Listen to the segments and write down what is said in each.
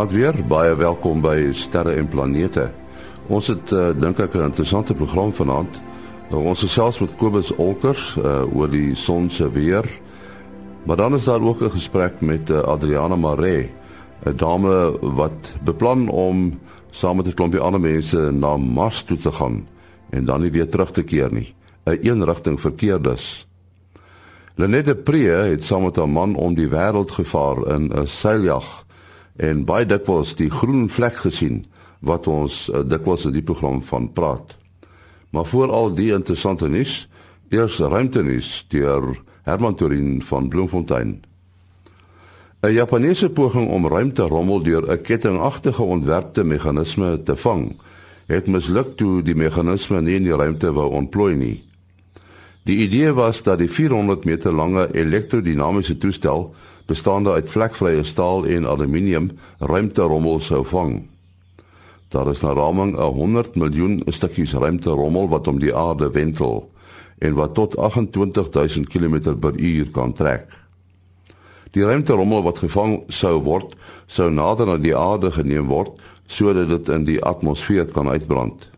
Goeienaand weer. Baie welkom by Sterre en Planete. Ons het uh, dink ek 'n interessante program vanaand. Nou, ons gesels met Kobus Olkers uh, oor die son se weer. Maar dan is daar ook 'n gesprek met uh, Adriana Maree, 'n dame wat beplan om saam met 'n klompie ander mense na Mars toe te gaan en dan nie weer terug te keer nie. 'n een Eenrigting verkeer dus. Lenette Pree het saam met haar man om die wêreld gevaar in 'n seiljag en baie dikwels die groen vlek gesien wat ons uh, dikwels in die program van praat. Maar voor al die interessante nuus, eers ruimtenuus deur Herman Torin van Bloemfontein. 'n Japaneese poging om ruimte rommel deur 'n kettingagtige ontwerpte meganisme te vang, het misluk toe die meganisme nie in die ruimte wou ontplooi nie. Die idee was dat die 400 meter lange elektrodinamiese toestel bestaande uit vlekvrye staal en aluminium ruimterommel sou vang. Daar is na raming 'n 100 miljoen stukkies ruimterommel wat om die aarde wentel en wat tot 28000 km/h kan trek. Die ruimterommel wat gevang sou word, sou nader aan die aarde geneem word sodat dit in die atmosfeer kan uitbrand.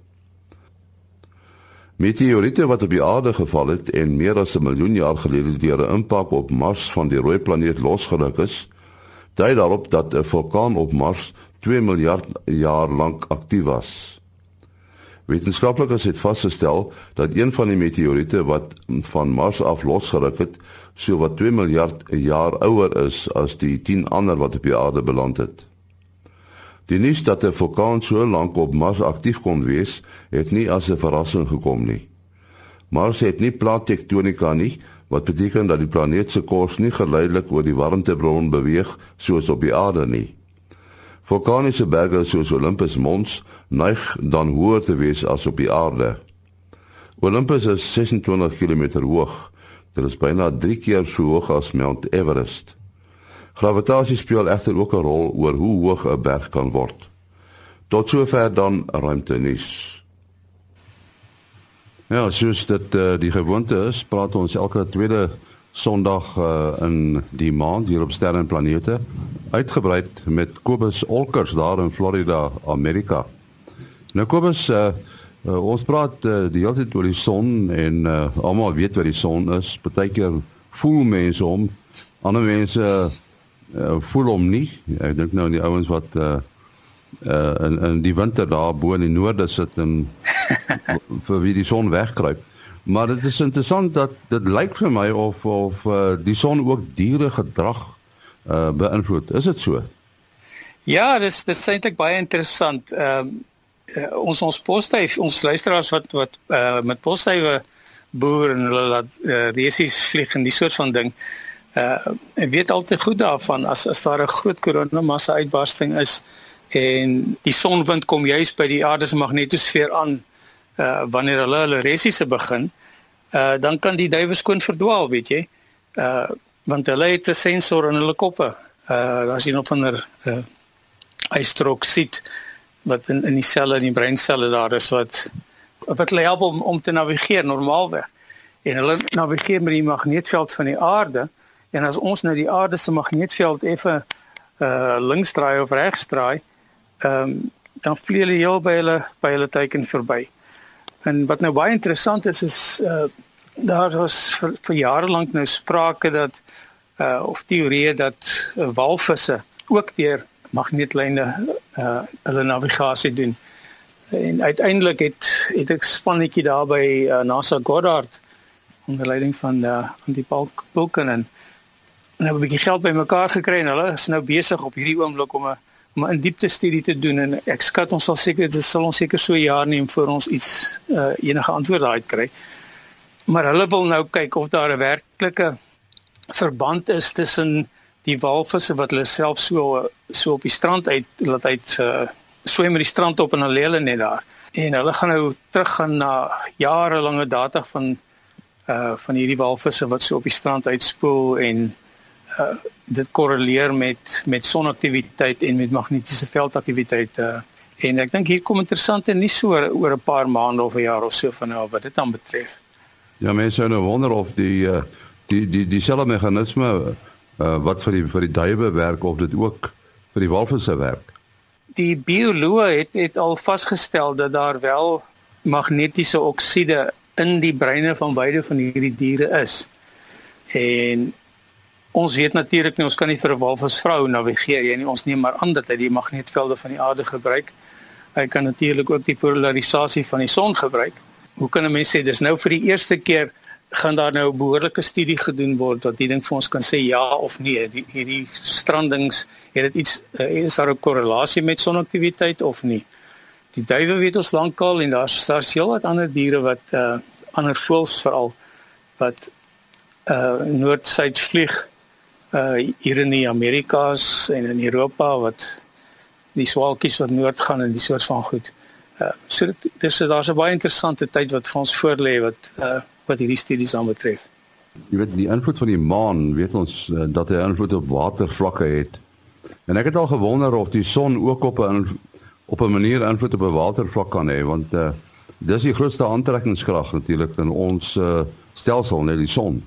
Meteoriete wat op die aarde geval het en meer as 'n miljoen jaar gelede deur 'n impak op Mars van die rooi planeet losgeruk is, dui daarop dat 'n vulkaan op Mars 2 miljard jaar lank aktief was. Wetenskaplikes het vasgestel dat een van die meteoriete wat van Mars af losgeruk het, so wat 2 miljard jaar ouer is as die 10 ander wat op die aarde beland het. Die nuus dat 'n vulkaan so lank op Mars aktief kon wees, het nie as 'n verrassing gekom nie. Mars het nie plaat tektonika nie, wat beteken dat die planeet se kors nie geleidelik oor die warmtebron beweeg soos op die aarde nie. Vulkaniese berge soos Olympus Mons neig dan hoër te wees as op die aarde. Olympus is 26 km hoog. Dit is byna 3 keer so hoog as Mount Everest. Gravitasie speel egter ook 'n rol oor hoe hoog 'n berg kan word. Tot sover dan ruimte nuus. Ja, soos dit uh, die gewoonte is, praat ons elke tweede Sondag uh, in die maand hier op Sterre en Planete uitgebrei met Kobus Olkers daar in Florida, Amerika. Nou Kobus, uh, uh, ons praat uh, die hele tyd oor die son en uh, almal weet wat die son is. Partykeer voel mense hom, ander mense uh, uh, voel hom nie. Ek dink nou aan die ouens wat uh uh in in die winter daar bo in die noorde sit en vir wie die son wegkruip. Maar dit is interessant dat dit lyk vir my of of uh, die son ook diere gedrag uh beïnvloed. Is dit so? Ja, dis dis eintlik baie interessant. Ehm uh, uh, ons ons posduif, ons luisteraars wat wat uh met posduwe boer en hulle laat uh, resies vlieg en die soort van ding. Uh uh ek weet altyd goed daarvan as as daar 'n groot koronamassa uitbarsting is en die sonwind kom juis by die aarde se magnetosfeer aan uh wanneer hulle hulle resiese begin uh dan kan die duwe skoon verdwaal weet jy. Uh want hulle het 'n sensor in hulle koppe. Uh as jy nog van 'n uh eistroksit wat in in die selle in die breinselle daar is wat wat hulle help om om te navigeer normaalweg en hulle navigeer met die magneetveld van die aarde En as ons nou die aarde se magneetveld effe uh links draai of regs draai, ehm um, dan vlieg hulle heel by hulle by hulle teiken verby. En wat nou baie interessant is is uh daar was vir, vir jare lank nou sprake dat uh of teorieë dat uh, walvisse ook deur magneetlyne uh hulle navigasie doen. En uiteindelik het het ek spannetjie daar by uh, NASA Goddard onder leiding van uh, van die Paul Bulkinen en hebben 'n bietjie geld bymekaar gekry en hulle is nou besig op hierdie oomblik om 'n om 'n diepte studie te doen en ek skat ons sal seker dit sal ons seker so jaar neem voor ons iets uh, enige antwoorde uit kry. Maar hulle wil nou kyk of daar 'n werklike verband is tussen die walvisse wat hulle self so so op die strand uit laat uit uh, swem met die strand op en hulle lê net daar. En hulle gaan nou teruggaan na jarelange data van uh van hierdie walvisse wat so op die strand uitspoel en uh, dit korreleer met met sonaktiwiteit en met magnetiese veldaktiwiteit uh, en ek dink hier kom interessante nuus so oor 'n paar maande of 'n jaar of so van nou wat dit dan betref. Ja, mense sou nou wonder of die uh, die die dieselfde meganisme uh, wat vir die vir die duwe werk of dit ook vir die walvisse werk? Die bioloë het het al vasgestel dat daar wel magnetiese oksiede in die breine van beide van hierdie diere is. En ons weet natuurlik nie ons kan nie vir 'n walvisvrou navigeer nie. Ons neem maar aan dat hy die magnetvelde van die aarde gebruik. Hy kan natuurlik ook die polarisasie van die son gebruik. Hoe kan 'n mens sê dis nou vir die eerste keer gaan daar nou 'n behoorlike studie gedoen word dat die ding vir ons kan sê ja of nee. Die hierdie strandings het dit iets uh, is daar 'n korrelasie met sonaktiwiteit of nie? Die duwe weet ons lankal en daar's daar's heelwat ander diere wat uh ander voëls veral wat uh noord-suid vlieg uh hier in die Amerikas en in Europa wat die swaalkies wat noord gaan en die soort van goed. Uh so dit dis daar's 'n baie interessante tyd wat vir ons voorlê wat uh wat hierdie studies aanbetref. Jy weet die invloed van die maan, weet ons uh, dat hy invloed op watervlakke het. En ek het al gewonder of die son ook op 'n op 'n manier invloed op 'n watervlak kan hê want uh, dis die grootste aantrekkingskrag natuurlik in ons uh, stelsel, net die son.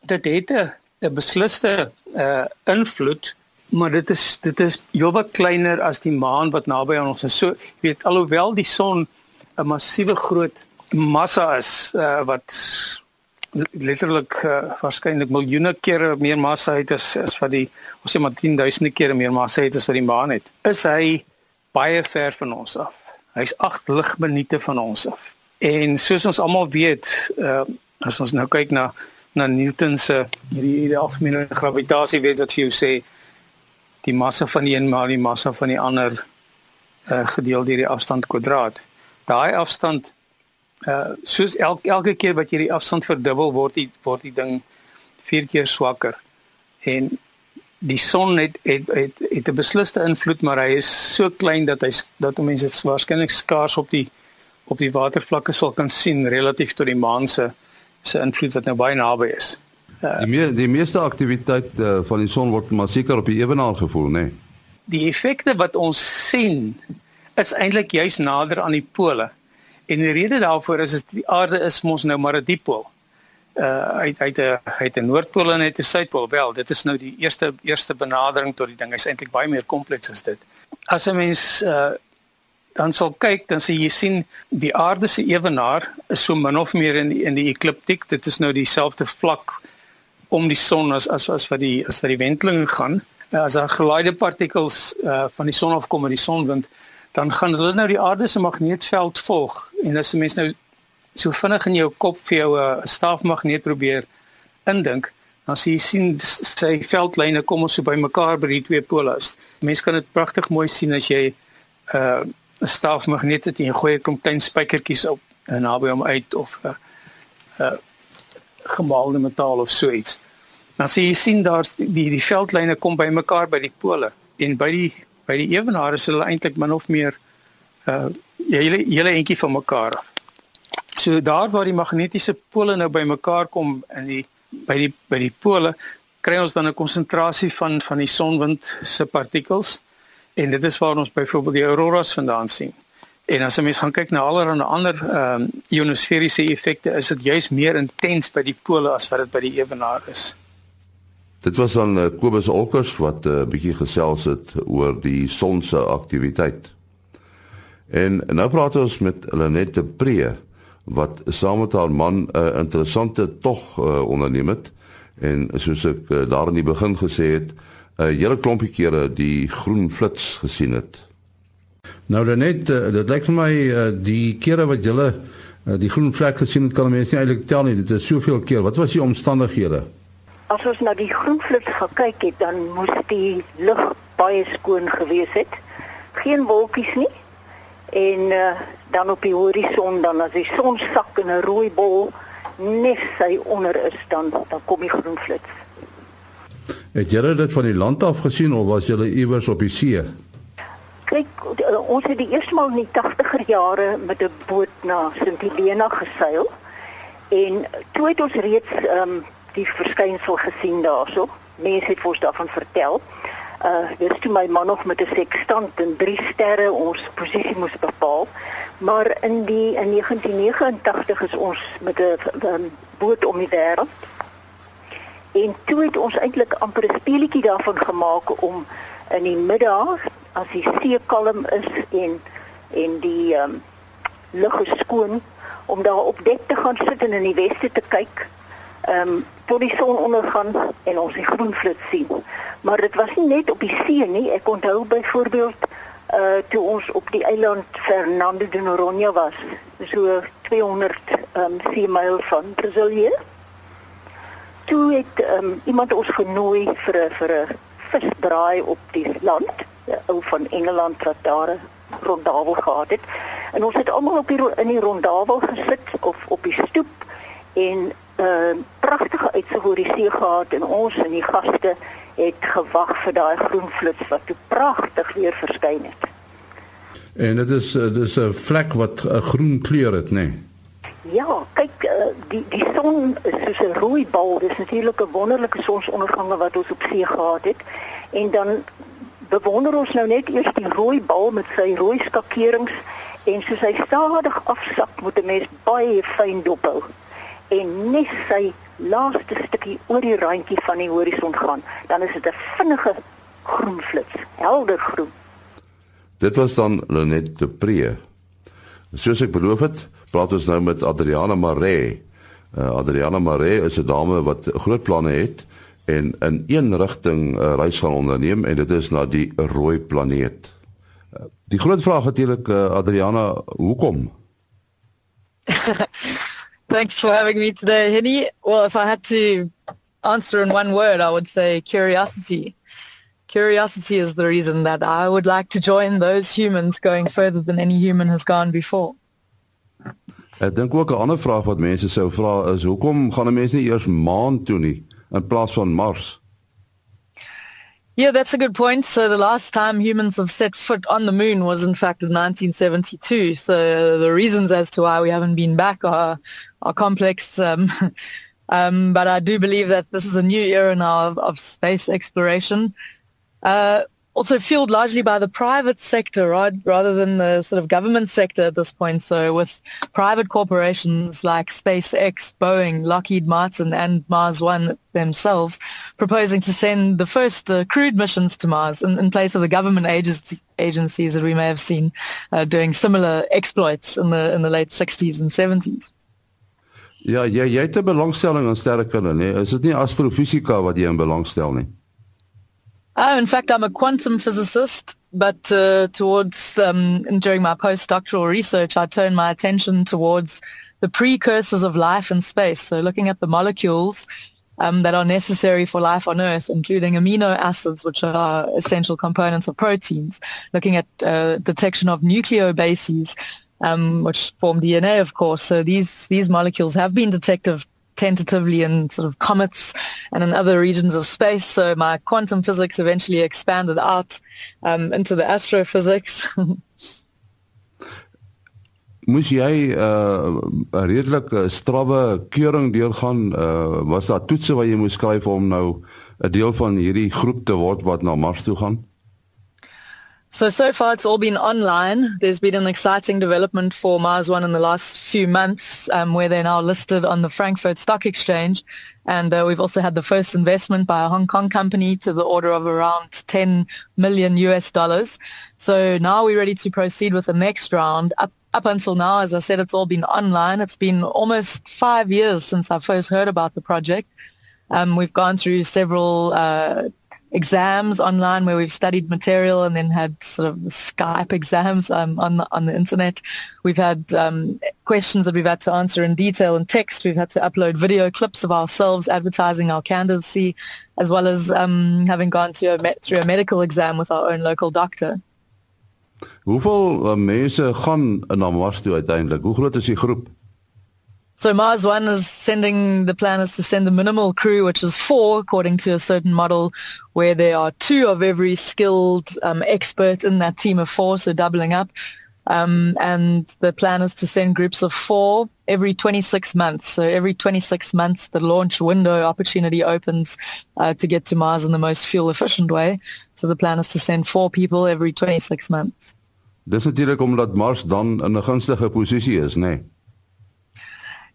Dit het 'n besliste uh, invloed maar dit is dit is heelwat kleiner as die maan wat naby aan ons is. So jy weet alhoewel die son 'n massiewe groot massa is uh, wat letterlik uh, waarskynlik miljoene kere meer massa het as as wat die ons sê maar 10000 kere meer massa het as wat die maan het. Is hy baie ver van ons af. Hy's 8 ligminute van ons af. En soos ons almal weet, uh, as ons nou kyk na na Newton se hierdie hierdie algemene gravitasie wet wat vir jou sê die massa van die een maal die massa van die ander uh, gedeel deur die afstand kwadraat. Daai afstand uh soos elke elke keer wat jy die afstand verdubbel word die word die ding vier keer swakker en die son het het het, het 'n besliste invloed maar hy is so klein dat hy dat mense dit waarskynlik skaars op die op die watervlakke sal kan sien relatief tot die maan se se invloed wat nou baie naby is. Uh, die me, die meeste aktiwiteit uh, van die son word maar seker op die ewenaar gevoel, né? Nee? Die effekte wat ons sien is eintlik juis nader aan die pole. En die rede daarvoor is dat die aarde is mos nou maar 'n diepool. Uh uit uit 'n uit 'n noordpool en uit 'n suidpool. Wel, dit is nou die eerste eerste benadering tot die ding. Hy's eintlik baie meer kompleks as dit. As 'n mens uh dan sal kyk, dan sien jy sien die aarde se ewenaar is so min of meer in die, in die ekliptiek. Dit is nou dieselfde vlak om die son as as as wat die as wat die wenteling gaan. Uh, as daar gelaaide partikels uh van die son afkom met die sonwind, dan gaan hulle nou die aarde se magneetveld volg en as 'n mens nou so vinnig in jou kop vir jou 'n staafmagneet probeer indink dan sien jy sien sy veldlyne kom ons so bymekaar by die twee poles. Mense kan dit pragtig mooi sien as jy uh, 'n staafmagneet het en gooi 'n klein spykertjies op en naby hom uit of 'n uh, uh, gemaalde metaal of so iets. Dan sien jy sien daar's die die veldlyne kom bymekaar by die pole en by die by die ewenaar is hulle eintlik min of meer uh hele hele entjie van mekaar af. So daar waar die magnetiese pole nou bymekaar kom in die by die by die pole kry ons dan 'n konsentrasie van van die sonwind se partikels en dit is waar ons byvoorbeeld die auroras vandaan sien. En as 'n mens gaan kyk na allerlei ander ehm um, ionosferiese effekte, is dit juis meer intens by die pole as wat dit by die ewenaar is. Dit was dan uh, Kobus Olkers wat 'n uh, bietjie gesels het oor die son se aktiwiteit. En nou praat ons met Lenette Pre wat saam met haar man 'n uh, interessante tog uh, onderneem het en soos ek uh, daar in die begin gesê het, 'n hele klompie kere die groen flits gesien het. Nou Lenette, uh, dit lyk vir my uh, die kere wat jy uh, die groen vlek gesien het, kan mense nie eintlik tel nie. Dit is soveel keer. Wat was die omstandighede? As ons na die groenflits gekyk het, dan moes die lug baie skoon gewees het. Geen wolkies nie. En uh, dan op die horison dan as die son sak in 'n rooi bol net sy onder is dan dan kom die groenflits. Het julle dit van die land af gesien of was julle iewers op die see? Kyk, ons het die eerste maal in die 80er jare met 'n boot na Sint Helena geseil en toe het ons reeds ehm um, die verskynsel gesien daarso. Mense het ons daarvan vertel. Uh dis toe my man nog met 'n sekstant en drie sterre ons posisie moes bepaal. Maar in die in 1989 is ons met 'n boot om die wêreld. En toe het ons eintlik amper 'n speletjie daarvan gemaak om in die middag as die see kalm is en en die ehm um, lug skoon om daar op dek te gaan sit en in die weste te kyk. Ehm um, tot die son ondergaan en ons die groenvloed sien. Maar dit was nie net op die see nie. Ek onthou byvoorbeeld uh toe ons op die eiland Fernando de Noronha was, so 200 ehm um, seemyl van Brasilië. Toe het ehm um, iemand ons genooi vir 'n vir 'n visbraai op die land, 'n ou van Engeland wat daar rondawel gehad het. En ons het almal op die in die rondawel gesit of op die stoep en 'n uh, pragtige uitsig oor die see gehad en ons en die gaste het gewag vir daai groen flits wat toe pragtig weer verskyn het. En dit is dit is 'n vlek wat 'n groen kleur het, nê? Nee? Ja, kyk uh, die die son is soos 'n rooi bal. Dis natuurlik 'n wonderlike sonsondergang wat ons op see gehad het. En dan bewonder ons nou net eers die rooi bal met sy rooi skakerings en soos hy stadig afsak, moet 'n mens baie fyn dophou en net sy laaste stukkie oor die randjie van die horison gaan, dan is dit 'n vinnige groen flits, helder groen. Dit was dan Lenet de Pre. Soos ek beloof het, praat ons nou met Adriana Maree. Uh, Adriana Maree is 'n dame wat groot planne het en in een rigting 'n uh, reis gaan onderneem en dit is na die rooi planeet. Uh, die groot vraag natuurlik uh, Adriana, hoekom? Thanks for having me today, Henny. Well, if I had to answer in one word, I would say curiosity. Curiosity is the reason that I would like to join those humans going further than any human has gone before. Ek dink ook 'n ander vraag wat mense sou vra is hoekom gaan 'n mens nie eers maan toe nie? in plaas van Mars. Yeah, that's a good point. So the last time humans have set foot on the moon was in fact in 1972. So the reasons as to why we haven't been back are are complex. Um, um, but I do believe that this is a new era now of, of space exploration. Uh, also fueled largely by the private sector right, rather than the sort of government sector at this point. So with private corporations like SpaceX, Boeing, Lockheed Martin and Mars One themselves proposing to send the first uh, crewed missions to Mars in, in, place of the government agency, agencies that we may have seen uh, doing similar exploits in the in the late 60s and 70s. Ja, jy jy het 'n belangstelling aan sterrekunde, nee. Is dit nie astrofisika wat jy in belangstel nie? Uh, in fact, I'm a quantum physicist, but uh, towards um, during my postdoctoral research, I turned my attention towards the precursors of life in space. So, looking at the molecules um, that are necessary for life on Earth, including amino acids, which are essential components of proteins. Looking at uh, detection of nucleobases, um, which form DNA, of course. So these these molecules have been detected tentatively in sort of comets and in other regions of space. So my quantum physics eventually expanded out um, into the astrophysics. Moes jy 'n uh, redelik strawwe keuring deurgaan? Uh, was daar toetse wat jy moes skryf om nou 'n deel van hierdie groep te word wat na Mars toe gaan? So, so far it's all been online. There's been an exciting development for Mars One in the last few months um, where they're now listed on the Frankfurt Stock Exchange. And uh, we've also had the first investment by a Hong Kong company to the order of around 10 million US dollars. So now we're ready to proceed with the next round. Up, up until now, as I said, it's all been online. It's been almost five years since I first heard about the project. Um, we've gone through several uh, exams online where we've studied material and then had sort of Skype exams um, on the, on the internet. We've had um, questions that we've had to answer in detail in text. We've had to upload video clips of ourselves advertising our candidacy, as well as um, having gone to a through a medical exam with our own local doctor. Hoeveel uh, mense gaan na Mars toe uiteindelik? Hoe groot is die groep? So Mars One is sending the plan is to send a minimal crew, which is four, according to a certain model, where there are two of every skilled um, expert in that team of four, so doubling up. Um, and the plan is to send groups of four every 26 months. So every 26 months, the launch window opportunity opens uh, to get to Mars in the most fuel efficient way. So the plan is to send four people every 26 months. Dis natuurlik omdat Mars dan in 'n gunstige posisie is, né? Nee?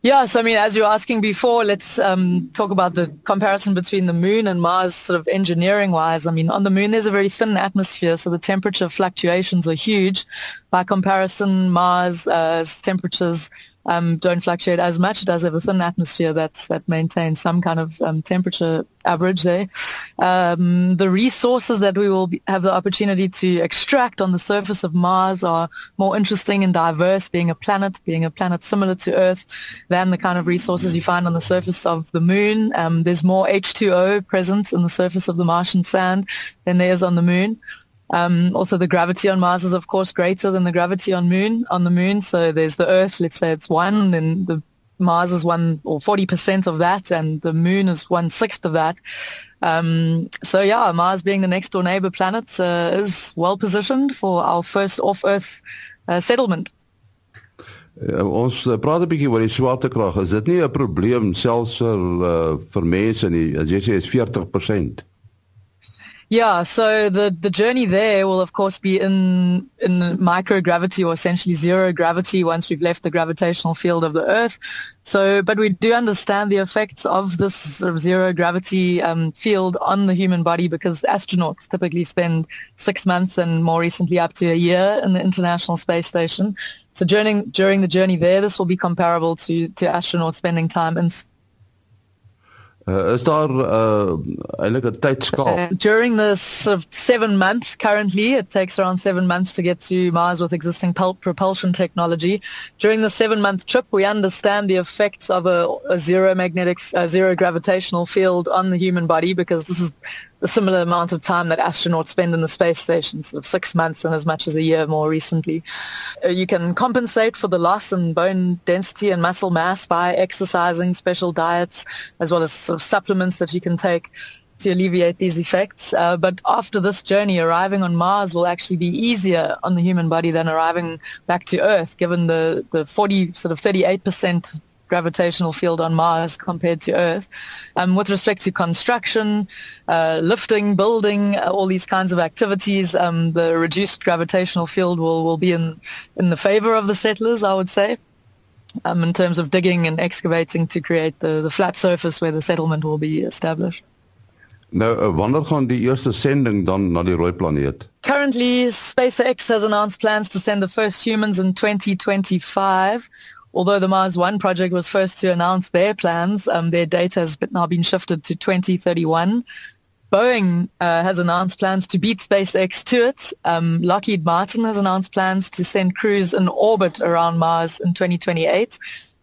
Yeah, so I mean, as you were asking before, let's um, talk about the comparison between the moon and Mars, sort of engineering-wise. I mean, on the moon, there's a very thin atmosphere, so the temperature fluctuations are huge. By comparison, Mars' uh, temperatures um, don't fluctuate as much. It does have a thin atmosphere that's, that maintains some kind of um, temperature average there. Um, the resources that we will be, have the opportunity to extract on the surface of Mars are more interesting and diverse, being a planet, being a planet similar to Earth, than the kind of resources you find on the surface of the Moon. Um, there's more H2O present in the surface of the Martian sand than there is on the Moon. Um, also, the gravity on Mars is, of course, greater than the gravity on Moon. On the Moon, so there's the Earth. Let's say it's one, then the Mars is one or forty percent of that, and the Moon is one sixth of that. Um, so yeah, Mars being the next door neighbor planet uh, is well positioned for our first off-Earth uh, settlement. Uh, ons uh, praat 'n bietjie oor die swaartekrag. Is dit nie 'n probleem selfs vir uh, vir mense nie? As jy sê is 40%. Yeah, so the, the journey there will of course be in in microgravity or essentially zero gravity once we've left the gravitational field of the Earth. So, but we do understand the effects of this sort of zero gravity um, field on the human body because astronauts typically spend six months and more recently up to a year in the International Space Station. So during during the journey there, this will be comparable to to astronauts spending time in Uh, is uh? Uh, during this sort of 7 months currently it takes around 7 months to get to Mars with existing pulp propulsion technology. During the 7 month trip we understand the effects of a, a zero magnetic uh, zero gravitational field on the human body because this is a similar amount of time that astronauts spend in the space station, sort of six months and as much as a year more recently. Uh, you can compensate for the loss in bone density and muscle mass by exercising, special diets, as well as sort of supplements that you can take to alleviate these effects. Uh, but after this journey, arriving on Mars will actually be easier on the human body than arriving back to Earth, given the, the 40, sort of 38% gravitational field on Mars compared to Earth. Um, with respect to construction, uh, lifting, building, uh, all these kinds of activities, um, the reduced gravitational field will, will be in, in the favor of the settlers, I would say. Um, in terms of digging and excavating to create the, the flat surface where the settlement will be established. Nou, uh, wanneer gaan die eerste sending dan na die rooi planeet? Currently, SpaceX has announced plans to send the first humans in 2025 although the Mars One project was first to announce their plans, um, their date has now been shifted to 2031. Boeing uh, has announced plans to beat SpaceX to it. Um, Lockheed Martin has announced plans to send crews in orbit around Mars in 2028.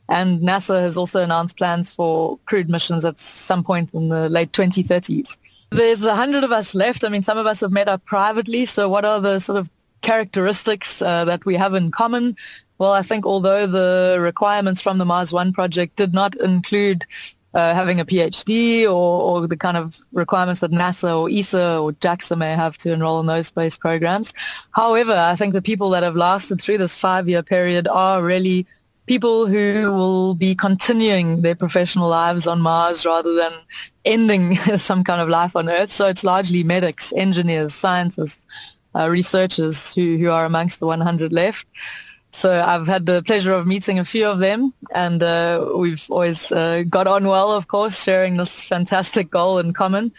And NASA has also announced plans for crewed missions at some point in the late 2030s. There's a hundred of us left. I mean, some of us have met up privately. So what are the sort of characteristics uh, that we have in common? Well, I think although the requirements from the Mars One project did not include uh, having a PhD or, or, the kind of requirements that NASA or ESA or JAXA may have to enroll in those space programs. However, I think the people that have lasted through this five-year period are really people who will be continuing their professional lives on Mars rather than ending some kind of life on Earth. So it's largely medics, engineers, scientists, uh, researchers who, who are amongst the 100 left. So I've had the pleasure of meeting a few of them, and uh, we've always uh, got on well, of course, sharing this fantastic goal in common.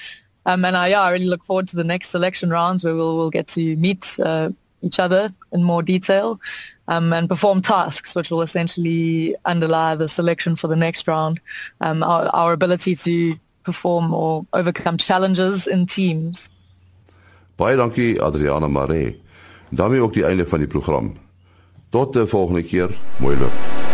Um, and I, yeah, I really look forward to the next selection rounds where we'll, we'll get to meet uh, each other in more detail um, and perform tasks, which will essentially underlie the selection for the next round. Um, our, our ability to perform or overcome challenges in teams. Baie dankie Adriana Maree. daarmee ook die einde van die program. Tot de volgende keer. Mooi loop.